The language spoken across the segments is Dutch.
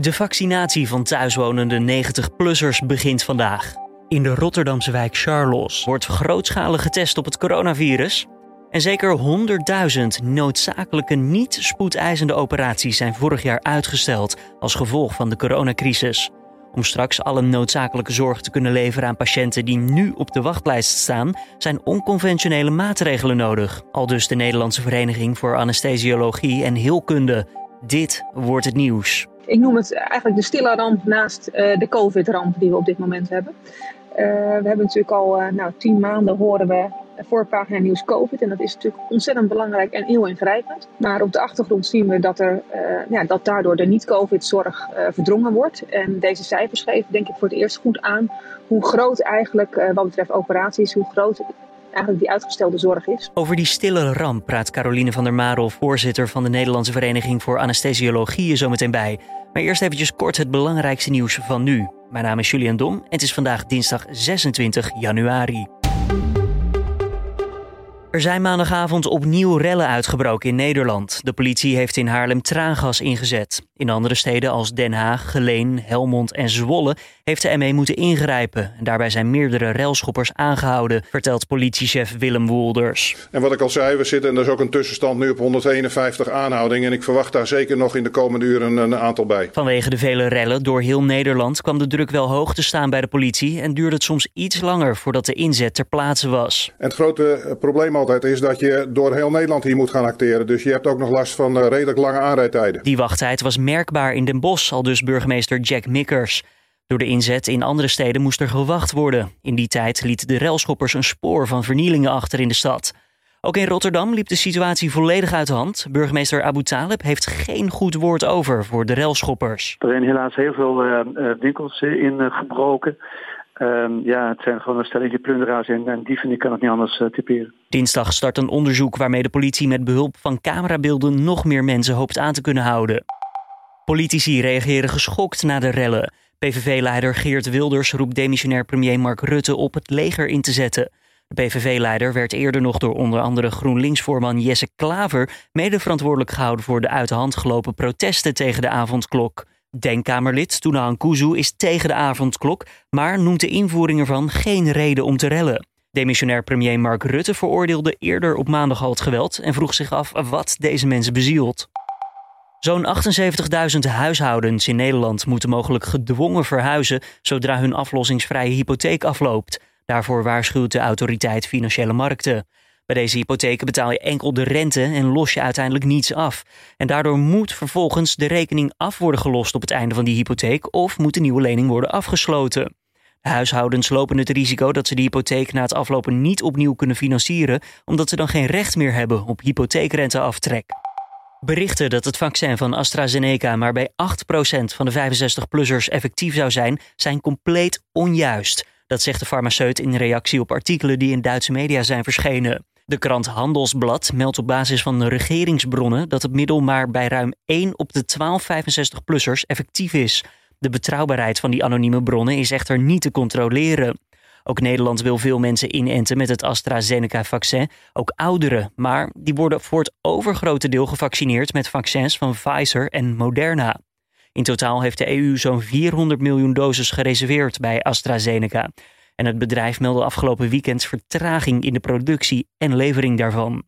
De vaccinatie van thuiswonende 90-plussers begint vandaag. In de Rotterdamse wijk Charlos wordt grootschalig getest op het coronavirus. En zeker 100.000 noodzakelijke niet-spoedeisende operaties zijn vorig jaar uitgesteld als gevolg van de coronacrisis. Om straks alle noodzakelijke zorg te kunnen leveren aan patiënten die nu op de wachtlijst staan, zijn onconventionele maatregelen nodig. Al dus de Nederlandse Vereniging voor Anesthesiologie en Heelkunde. Dit wordt het nieuws. Ik noem het eigenlijk de stille ramp naast eh, de COVID-ramp die we op dit moment hebben. Uh, we hebben natuurlijk al uh, nou, tien maanden horen we voorpagina nieuws COVID. En dat is natuurlijk ontzettend belangrijk en heel ingrijpend. Maar op de achtergrond zien we dat, er, ja, dat daardoor de niet-COVID-zorg verdrongen wordt. En deze cijfers geven denk ik voor het eerst goed aan hoe groot eigenlijk wat betreft operaties, hoe groot eigenlijk die uitgestelde zorg is. Over die stille ramp praat Caroline van der Marel, voorzitter van de Nederlandse Vereniging voor Anesthesiologie, zo meteen bij. Maar eerst eventjes kort het belangrijkste nieuws van nu. Mijn naam is Julian Dom en het is vandaag dinsdag 26 januari. Er zijn maandagavond opnieuw rellen uitgebroken in Nederland. De politie heeft in Haarlem traangas ingezet. In andere steden als Den Haag, Geleen, Helmond en Zwolle heeft de ME moeten ingrijpen. Daarbij zijn meerdere relschoppers aangehouden, vertelt politiechef Willem Woelders. En wat ik al zei, we zitten en er is ook een tussenstand nu op 151 aanhoudingen. En ik verwacht daar zeker nog in de komende uren een aantal bij. Vanwege de vele rellen door heel Nederland kwam de druk wel hoog te staan bij de politie en duurde het soms iets langer voordat de inzet ter plaatse was. En het grote probleem altijd is dat je door heel Nederland hier moet gaan acteren. Dus je hebt ook nog last van eh, redelijk lange aanrijdtijden. Die wachttijd was merkbaar in Den Bosch, al dus burgemeester Jack Mikkers. Door de inzet in andere steden moest er gewacht worden. In die tijd lieten de relschoppers een spoor van vernielingen achter in de stad. Ook in Rotterdam liep de situatie volledig uit de hand. Burgemeester Abu Talib heeft geen goed woord over voor de relschoppers. Er zijn helaas heel veel uh, winkels ingebroken. Um, ja, het zijn gewoon een stelletje plunderaars en, en dieven, ik kan het niet anders uh. Dinsdag start een onderzoek waarmee de politie met behulp van camerabeelden nog meer mensen hoopt aan te kunnen houden. Politici reageren geschokt na de rellen. PVV-leider Geert Wilders roept demissionair premier Mark Rutte op het leger in te zetten. De PVV-leider werd eerder nog door onder andere GroenLinks-voorman Jesse Klaver mede verantwoordelijk gehouden voor de uit de hand gelopen protesten tegen de avondklok. Denkkamerlid Tuna Kuzu is tegen de avondklok, maar noemt de invoering ervan geen reden om te rellen. Demissionair premier Mark Rutte veroordeelde eerder op maandag al het geweld en vroeg zich af wat deze mensen bezielt. Zo'n 78.000 huishoudens in Nederland moeten mogelijk gedwongen verhuizen zodra hun aflossingsvrije hypotheek afloopt. Daarvoor waarschuwt de autoriteit Financiële Markten. Bij deze hypotheken betaal je enkel de rente en los je uiteindelijk niets af. En daardoor moet vervolgens de rekening af worden gelost op het einde van die hypotheek of moet de nieuwe lening worden afgesloten. De huishoudens lopen het risico dat ze de hypotheek na het aflopen niet opnieuw kunnen financieren, omdat ze dan geen recht meer hebben op hypotheekrenteaftrek. Berichten dat het vaccin van AstraZeneca maar bij 8% van de 65-plussers effectief zou zijn, zijn compleet onjuist. Dat zegt de farmaceut in reactie op artikelen die in Duitse media zijn verschenen. De krant Handelsblad meldt op basis van regeringsbronnen dat het middel maar bij ruim 1 op de 12 65-plussers effectief is. De betrouwbaarheid van die anonieme bronnen is echter niet te controleren. Ook Nederland wil veel mensen inenten met het AstraZeneca-vaccin, ook ouderen, maar die worden voor het overgrote deel gevaccineerd met vaccins van Pfizer en Moderna. In totaal heeft de EU zo'n 400 miljoen doses gereserveerd bij AstraZeneca. En het bedrijf meldde afgelopen weekend vertraging in de productie en levering daarvan.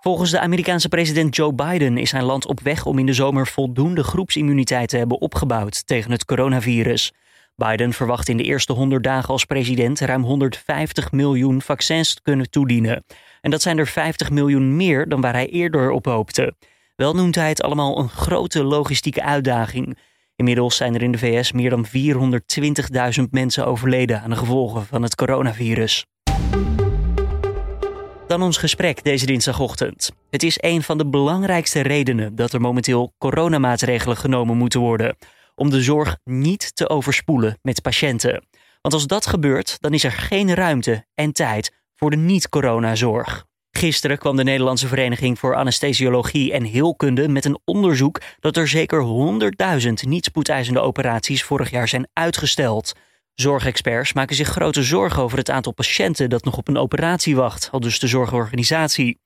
Volgens de Amerikaanse president Joe Biden is zijn land op weg om in de zomer voldoende groepsimmuniteit te hebben opgebouwd tegen het coronavirus. Biden verwacht in de eerste 100 dagen als president ruim 150 miljoen vaccins te kunnen toedienen. En dat zijn er 50 miljoen meer dan waar hij eerder op hoopte. Wel noemt hij het allemaal een grote logistieke uitdaging. Inmiddels zijn er in de VS meer dan 420.000 mensen overleden aan de gevolgen van het coronavirus. Dan ons gesprek deze dinsdagochtend. Het is een van de belangrijkste redenen dat er momenteel coronamaatregelen genomen moeten worden. Om de zorg niet te overspoelen met patiënten. Want als dat gebeurt, dan is er geen ruimte en tijd voor de niet-coronazorg. Gisteren kwam de Nederlandse Vereniging voor Anesthesiologie en Heelkunde met een onderzoek dat er zeker 100.000 niet spoedeisende operaties vorig jaar zijn uitgesteld. Zorgexperts maken zich grote zorgen over het aantal patiënten dat nog op een operatie wacht, al dus de zorgorganisatie.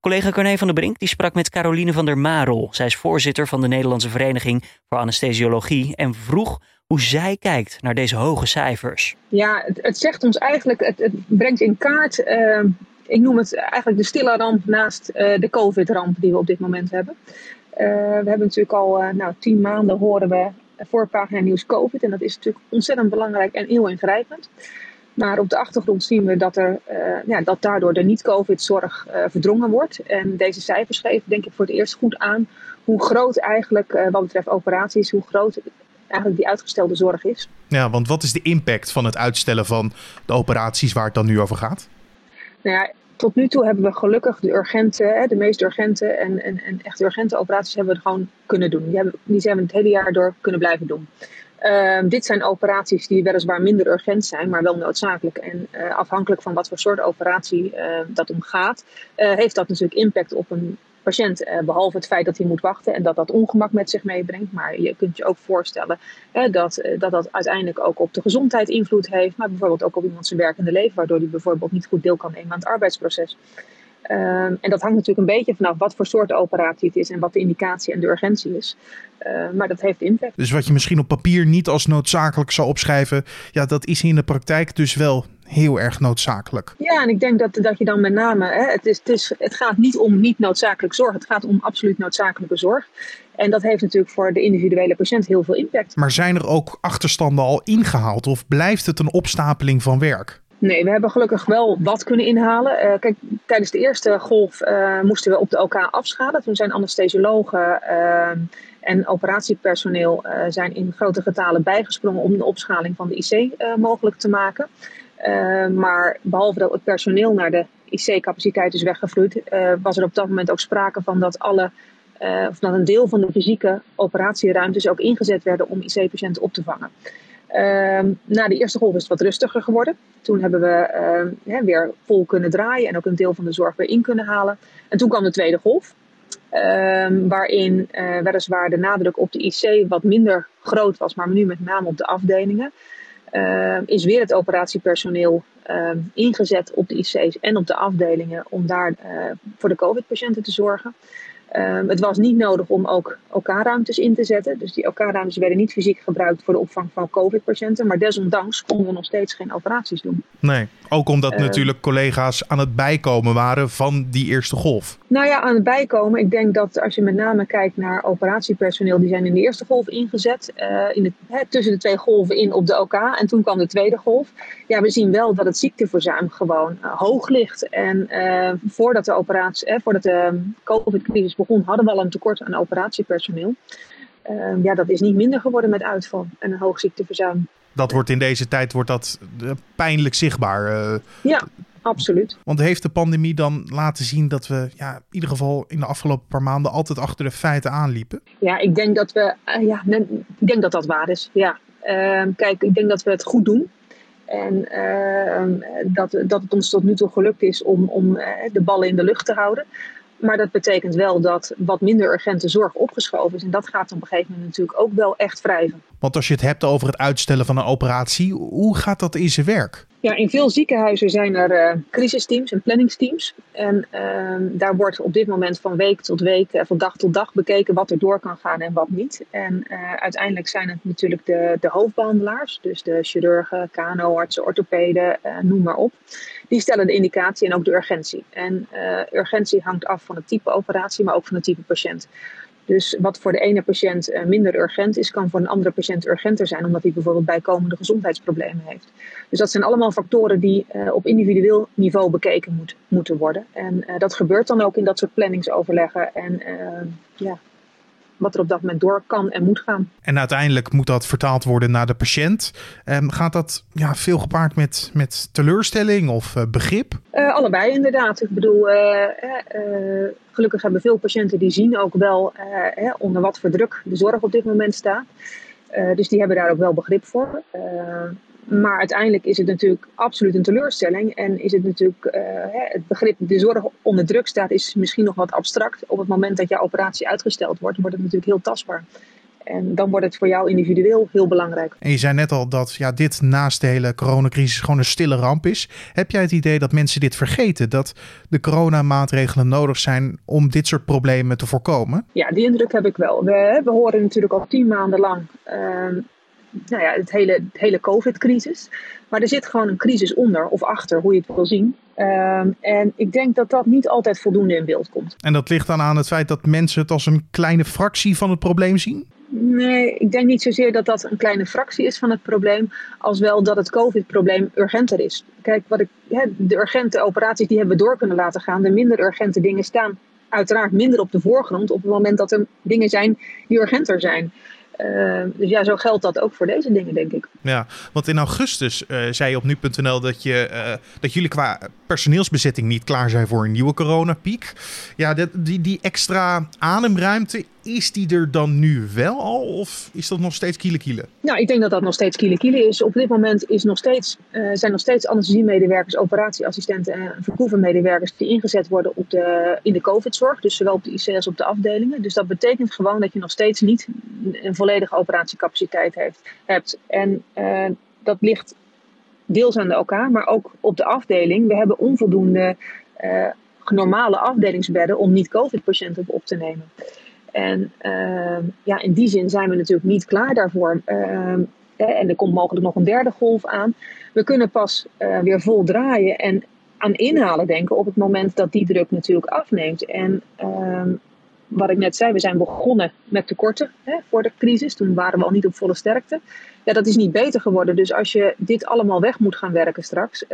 Collega Corné van der Brink die sprak met Caroline van der Marel. Zij is voorzitter van de Nederlandse Vereniging voor Anesthesiologie en vroeg hoe zij kijkt naar deze hoge cijfers. Ja, het, zegt ons eigenlijk, het, brengt in kaart, uh, ik noem het eigenlijk de stille ramp naast uh, de COVID-ramp die we op dit moment hebben. Uh, we hebben natuurlijk al nou, tien maanden horen we voorpagina nieuws COVID en dat is natuurlijk ontzettend belangrijk en heel ingrijpend. Maar op de achtergrond zien we dat, er, ja, dat daardoor de niet-COVID-zorg verdrongen wordt. En deze cijfers geven denk ik voor het eerst goed aan hoe groot eigenlijk, wat betreft operaties, hoe groot eigenlijk die uitgestelde zorg is. Ja, want wat is de impact van het uitstellen van de operaties waar het dan nu over gaat? Nou ja, tot nu toe hebben we gelukkig de urgente, de meest urgente en, en, en echt urgente operaties hebben we gewoon kunnen doen. Die, hebben, die zijn we het hele jaar door kunnen blijven doen. Uh, dit zijn operaties die weliswaar minder urgent zijn, maar wel noodzakelijk. En uh, afhankelijk van wat voor soort operatie uh, dat om gaat, heeft dat natuurlijk impact op een patiënt. behalve het feit dat hij moet wachten en dat dat ongemak met zich meebrengt. Maar je kunt je ook voorstellen dat, dat dat uiteindelijk ook op de gezondheid invloed heeft. Maar bijvoorbeeld ook op iemand zijn werkende leven, waardoor hij bijvoorbeeld niet goed deel kan nemen aan het arbeidsproces. Um, en dat hangt natuurlijk een beetje vanaf wat voor soort operatie het is en wat de indicatie en de urgentie is. Uh, maar dat heeft impact. Dus wat je misschien op papier niet als noodzakelijk zou opschrijven, ja, dat is in de praktijk dus wel heel erg noodzakelijk. Ja, en ik denk dat, dat je dan met name, hè, het, is, het, is, het gaat niet om niet noodzakelijk zorg, het gaat om absoluut noodzakelijke zorg. En dat heeft natuurlijk voor de individuele patiënt heel veel impact. Maar zijn er ook achterstanden al ingehaald of blijft het een opstapeling van werk? Nee, we hebben gelukkig wel wat kunnen inhalen. Uh, kijk, tijdens de eerste golf uh, moesten we op de OK afschalen. Toen zijn anesthesiologen uh, en operatiepersoneel zijn in grote getalen bijgesprongen om de opschaling van de IC mogelijk te maken. Maar behalve dat het personeel naar de IC-capaciteit is weggevloeid, was er op dat moment ook sprake van dat alle of dat een deel van de fysieke operatieruimtes ook ingezet werden om IC-patiënten op te vangen. Uh, na de eerste golf is het wat rustiger geworden. Toen hebben we weer vol kunnen draaien en ook een deel van de zorg weer in kunnen halen. En toen kwam de tweede golf. Uh, waarin weliswaar de nadruk op de IC wat minder groot was, maar nu met name op de afdelingen. Ehm, is weer het operatiepersoneel ingezet op de IC's en op de afdelingen om daar eh, voor de COVID-patiënten te zorgen. Um, het was niet nodig om ook OK-ruimtes in te zetten. Dus die OK-ruimtes werden niet fysiek gebruikt voor de opvang van COVID-patiënten. Maar desondanks konden we nog steeds geen operaties doen. Nee, ook omdat uh, natuurlijk collega's aan het bijkomen waren van die eerste golf. Nou ja, aan het bijkomen. Ik denk dat als je met name kijkt naar operatiepersoneel, die zijn in de eerste golf ingezet. Uh, in hè, tussen de twee golven in op de OK. En toen kwam de tweede golf. Ja, we zien wel dat het ziekteverzuim gewoon uh, hoog ligt. En voordat de operatie, voordat de COVID-crisis begon, hadden we al een tekort aan operatiepersoneel. Uh, ja, dat is niet minder geworden met uitval en een hoog ziekteverzuim. Dat wordt in deze tijd wordt dat pijnlijk zichtbaar. Uh, ja, absoluut. Want heeft de pandemie dan laten zien dat we ja, in ieder geval in de afgelopen paar maanden altijd achter de feiten aanliepen? Ja, ik denk dat we, uh, ja, ik denk dat dat waar is. Ja. Ehm, kijk, ik denk dat we het goed doen. En ehm, dat, dat het ons tot nu toe gelukt is om, om de ballen in de lucht te houden. Maar dat betekent wel dat wat minder urgente zorg opgeschoven is. En dat gaat op een gegeven moment natuurlijk ook wel echt wrijven. Want als je het hebt over het uitstellen van een operatie, hoe gaat dat in zijn werk? Ja, in veel ziekenhuizen zijn er uh, crisisteams en planningsteams. En uh, daar wordt op dit moment van week tot week, uh, van dag tot dag bekeken wat er door kan gaan en wat niet. En uh, uiteindelijk zijn het natuurlijk de, de hoofdbehandelaars, dus de chirurgen, KNO-artsen, orthopeden, noem maar op. Die stellen de indicatie en ook de urgentie. En urgentie hangt af van het type operatie, maar ook van het type patiënt. Dus wat voor de ene patiënt uh, minder urgent is, kan voor een andere patiënt urgenter zijn, omdat hij bijvoorbeeld bijkomende gezondheidsproblemen heeft. Dus dat zijn allemaal factoren die uh, op individueel niveau bekeken moet, moeten worden. En uh, dat gebeurt dan ook in dat soort planningsoverleggen. En ja, wat er op dat moment door kan en moet gaan. En uiteindelijk moet dat vertaald worden naar de patiënt. Um, gaat dat ja, veel gepaard met, met teleurstelling of uh, begrip? Uh, allebei inderdaad. Ik bedoel, uh, gelukkig hebben veel patiënten die zien ook wel onder wat voor druk de zorg op dit moment staat. dus die hebben daar ook wel begrip voor. Maar uiteindelijk is het natuurlijk absoluut een teleurstelling. En is het natuurlijk uh, het begrip de zorg onder druk staat, is misschien nog wat abstract. Op het moment dat jouw operatie uitgesteld wordt, wordt het natuurlijk heel tastbaar. En dan wordt het voor jou individueel heel belangrijk. En je zei net al dat ja, dit naast de hele coronacrisis gewoon een stille ramp is. Heb jij het idee dat mensen dit vergeten? Dat de coronamaatregelen nodig zijn om dit soort problemen te voorkomen? Ja, die indruk heb ik wel. We, we horen natuurlijk al tien maanden lang uh, nou ja, het hele, het hele COVID-crisis. Maar er zit gewoon een crisis onder of achter, hoe je het wil zien. Um, en ik denk dat dat niet altijd voldoende in beeld komt. En dat ligt dan aan het feit dat mensen het als een kleine fractie van het probleem zien? Nee, ik denk niet zozeer dat dat een kleine fractie is van het probleem, als wel dat het COVID-probleem urgenter is. Kijk, wat ik, de urgente operaties die hebben we door kunnen laten gaan. De minder urgente dingen staan uiteraard minder op de voorgrond op het moment dat er dingen zijn die urgenter zijn. Uh, dus ja, zo geldt dat ook voor deze dingen, denk ik. Ja, want in augustus uh, zei je op nu.nl dat, je, uh, dat jullie qua personeelsbezetting niet klaar zijn voor een nieuwe coronapiek. Ja, die, die extra ademruimte, is die er dan nu wel al of is dat nog steeds kiele kiele? Nou, ik denk dat dat nog steeds kiele kiele is. Op dit moment is nog steeds, zijn nog steeds anesthesiemedewerkers, operatieassistenten en verkoevenmedewerkers die ingezet worden op de, in de COVID-zorg. Dus zowel op de IC als op de afdelingen. Dus dat betekent gewoon dat je nog steeds niet een volledige operatiecapaciteit hebt. En uh, dat ligt deels aan de OK, maar ook op de afdeling. We hebben onvoldoende uh, normale afdelingsbedden om niet-COVID-patiënten op te nemen. En uh, ja, in die zin zijn we natuurlijk niet klaar daarvoor. en er komt mogelijk nog een derde golf aan. We kunnen pas weer vol draaien en aan inhalen denken op het moment dat die druk natuurlijk afneemt. En ehm, wat ik net zei, we zijn begonnen met tekorten hè, voor de crisis. Toen waren we al niet op volle sterkte. Ja, dat is niet beter geworden. Dus als je dit allemaal weg moet gaan werken straks,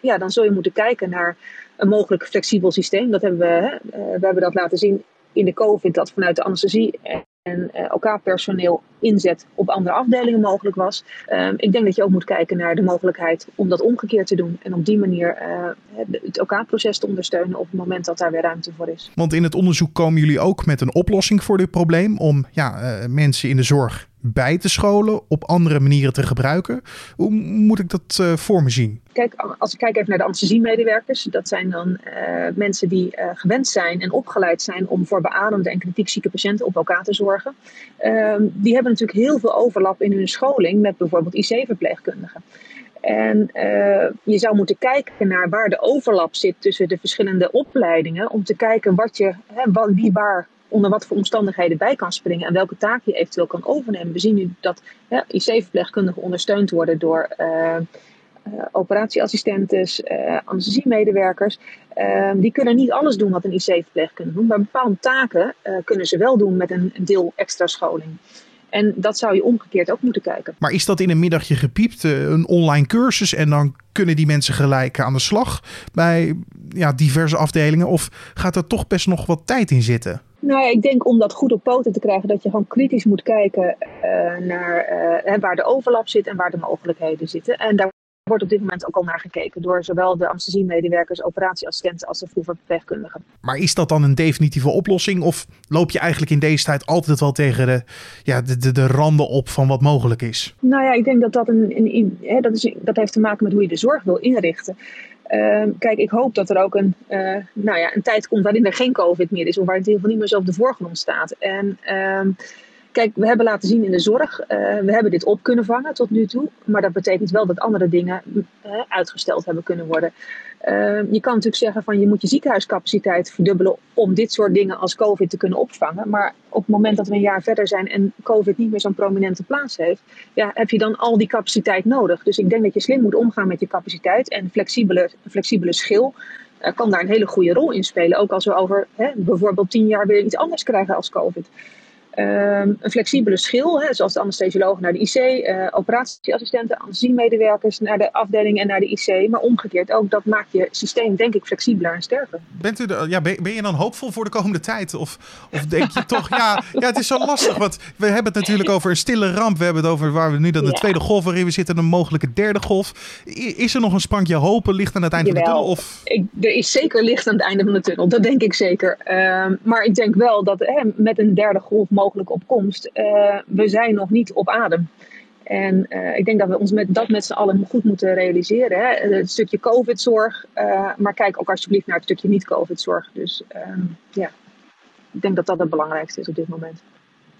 ja, dan zul je moeten kijken naar een mogelijk flexibel systeem. Dat hebben we, hè, uh, we hebben dat laten zien in de COVID, dat vanuit de anesthesie en uh, elkaar personeel inzet op andere afdelingen mogelijk was. Uh, ik denk dat je ook moet kijken naar de mogelijkheid om dat omgekeerd te doen. En op die manier uh, het elkaar-proces te ondersteunen op het moment dat daar weer ruimte voor is. Want in het onderzoek komen jullie ook met een oplossing voor dit probleem om ja, mensen in de zorg bij te scholen, op andere manieren te gebruiken. Hoe moet ik dat uh, voor me zien? Kijk, als ik kijk even naar de anesthesiemedewerkers, dat zijn dan uh, mensen die uh, gewend zijn en opgeleid zijn om voor beademde en kritiek zieke patiënten op elkaar te zorgen. Ehm, die hebben natuurlijk heel veel overlap in hun scholing met bijvoorbeeld IC-verpleegkundigen. En je zou moeten kijken naar waar de overlap zit tussen de verschillende opleidingen. Om te kijken wat je, hè, wie waar onder wat voor omstandigheden bij kan springen en welke taak je eventueel kan overnemen. We zien nu dat IC-verpleegkundigen ondersteund worden door uh, operatieassistentes, uh, anesthesiemedewerkers. die kunnen niet alles doen wat een IC-verpleegkundige doet, maar bepaalde taken kunnen ze wel doen met een deel extra scholing. En dat zou je omgekeerd ook moeten kijken. Maar is dat in een middagje gepiept, een online cursus en dan kunnen die mensen gelijk aan de slag bij ja, diverse afdelingen? Of gaat er toch best nog wat tijd in zitten? Nou ja, ik denk om dat goed op poten te krijgen, dat je gewoon kritisch moet kijken uh, naar uh, waar de overlap zit en waar de mogelijkheden zitten. En daar wordt op dit moment ook al naar gekeken door zowel de anesthesiemedewerkers, operatieassistenten als de verpleegkundigen. Maar is dat dan een definitieve oplossing? Of loop je eigenlijk in deze tijd altijd wel tegen de, ja, de, de, de randen op van wat mogelijk is? Nou ja, ik denk dat dat, een, een, hè, dat, is, dat heeft te maken met hoe je de zorg wil inrichten. Uh, kijk, ik hoop dat er ook een, uh, nou ja, een tijd komt waarin er geen COVID meer is, of waar het in ieder geval niet meer zo op de voorgrond staat. En uh, kijk, we hebben laten zien in de zorg, uh, we hebben dit op kunnen vangen tot nu toe, maar dat betekent wel dat andere dingen uitgesteld hebben kunnen worden. je kan natuurlijk zeggen van je moet je ziekenhuiscapaciteit verdubbelen om dit soort dingen als COVID te kunnen opvangen. Maar op het moment dat we een jaar verder zijn en COVID niet meer zo'n prominente plaats heeft, ja, heb je dan al die capaciteit nodig. Dus ik denk dat je slim moet omgaan met je capaciteit en flexibele, flexibele schil uh, kan daar een hele goede rol in spelen. Ook als we over hè, bijvoorbeeld tien jaar weer iets anders krijgen als COVID. Um, een flexibele schil, hè, zoals de anesthesiologen naar de IC, uh, operatieassistenten, anesthesiemedewerkers naar de afdeling en naar de IC. Maar omgekeerd ook, dat maakt je systeem denk ik flexibeler en sterker. Bent u de, ja, ben, ben, je dan hoopvol voor de komende tijd? Of, of denk je toch, ja, ja, het is zo lastig. Want we hebben het natuurlijk over een stille ramp. We hebben het over waar we nu dan de ja. tweede golf waarin we zitten, een mogelijke derde golf. Is er nog een sprankje hopen licht aan het einde Jawel. van de tunnel? Of? Ik, er is zeker licht aan het einde van de tunnel, dat denk ik zeker. Um, maar ik denk wel dat hè, met een derde golf mogelijk op komst, uh, we zijn nog niet op adem. En uh, ik denk dat we ons met, dat met z'n allen goed moeten realiseren. Hè? Het stukje COVID-zorg, maar kijk ook alsjeblieft naar het stukje niet-COVID-zorg. Dus ja, ik denk dat dat het belangrijkste is op dit moment.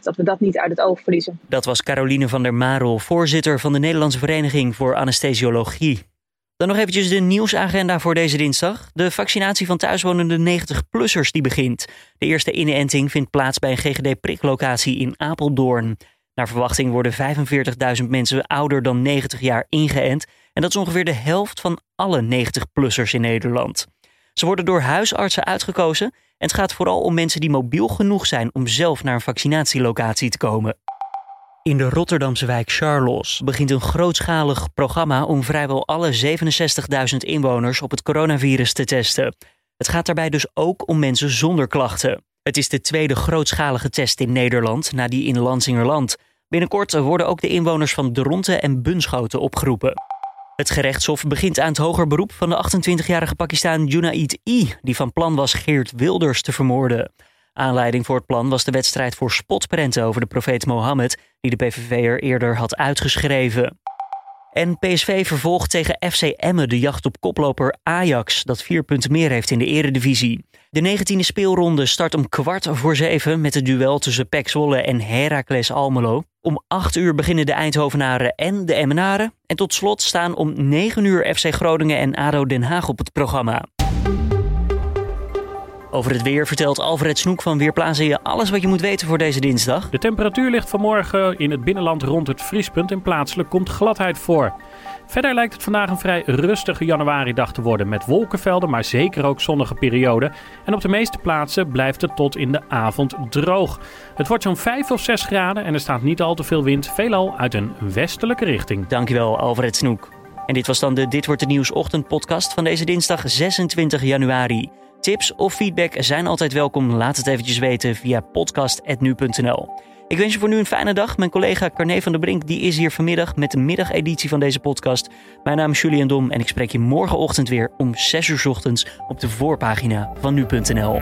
dat we dat niet uit het oog verliezen. Dat was Caroline van der Marel, voorzitter van de Nederlandse Vereniging voor Anesthesiologie. Dan nog eventjes de nieuwsagenda voor deze dinsdag. De vaccinatie van thuiswonende 90-plussers die begint. De eerste inenting vindt plaats bij een GGD-priklocatie in Apeldoorn. Naar verwachting worden 45.000 mensen ouder dan 90 jaar ingeënt. En dat is ongeveer de helft van alle 90-plussers in Nederland. Ze worden door huisartsen uitgekozen. En het gaat vooral om mensen die mobiel genoeg zijn om zelf naar een vaccinatielocatie te komen. In de Rotterdamse wijk Charlos begint een grootschalig programma om vrijwel alle 67.000 inwoners op het coronavirus te testen. Het gaat daarbij dus ook om mensen zonder klachten. Het is de tweede grootschalige test in Nederland na die in Lansingerland. Binnenkort worden ook de inwoners van Dronten en Bunschoten opgeroepen. Het gerechtshof begint aan het hoger beroep van de 28-jarige Pakistan Junaid I, die van plan was Geert Wilders te vermoorden. Aanleiding voor het plan was de wedstrijd voor spotprenten over de profeet Mohammed, die de PVV er eerder had uitgeschreven. En PSV vervolgt tegen FC Emmen de jacht op koploper Ajax, dat vier punten meer heeft in de eredivisie. De 19e speelronde start om kwart voor zeven met het duel tussen PEC Zwolle en Heracles Almelo. Om 8 uur beginnen de Eindhovenaren en de Emmenaren. En tot slot staan om 9 uur FC Groningen en ADO Den Haag op het programma. Over het weer vertelt Alfred Snoek van Weerplaatsen je alles wat je moet weten voor deze dinsdag. De temperatuur ligt vanmorgen in het binnenland rond het vriespunt en plaatselijk komt gladheid voor. Verder lijkt het vandaag een vrij rustige januaridag te worden met wolkenvelden, maar zeker ook zonnige perioden. En op de meeste plaatsen blijft het tot in de avond droog. Het wordt zo'n 5 of 6 graden en er staat niet al te veel wind, veelal uit een westelijke richting. Dankjewel Alfred Snoek. En dit was dan de Dit wordt de Nieuws ochtendpodcast van deze dinsdag 26 januari. Tips of feedback zijn altijd welkom. Laat het eventjes weten via podcast.nu.nl. Ik wens je voor nu een fijne dag. Mijn collega Carne van der Brink die is hier vanmiddag met de middageditie van deze podcast. Mijn naam is Julian Dom en ik spreek je morgenochtend weer om 6 uur ochtends op de voorpagina van nu.nl.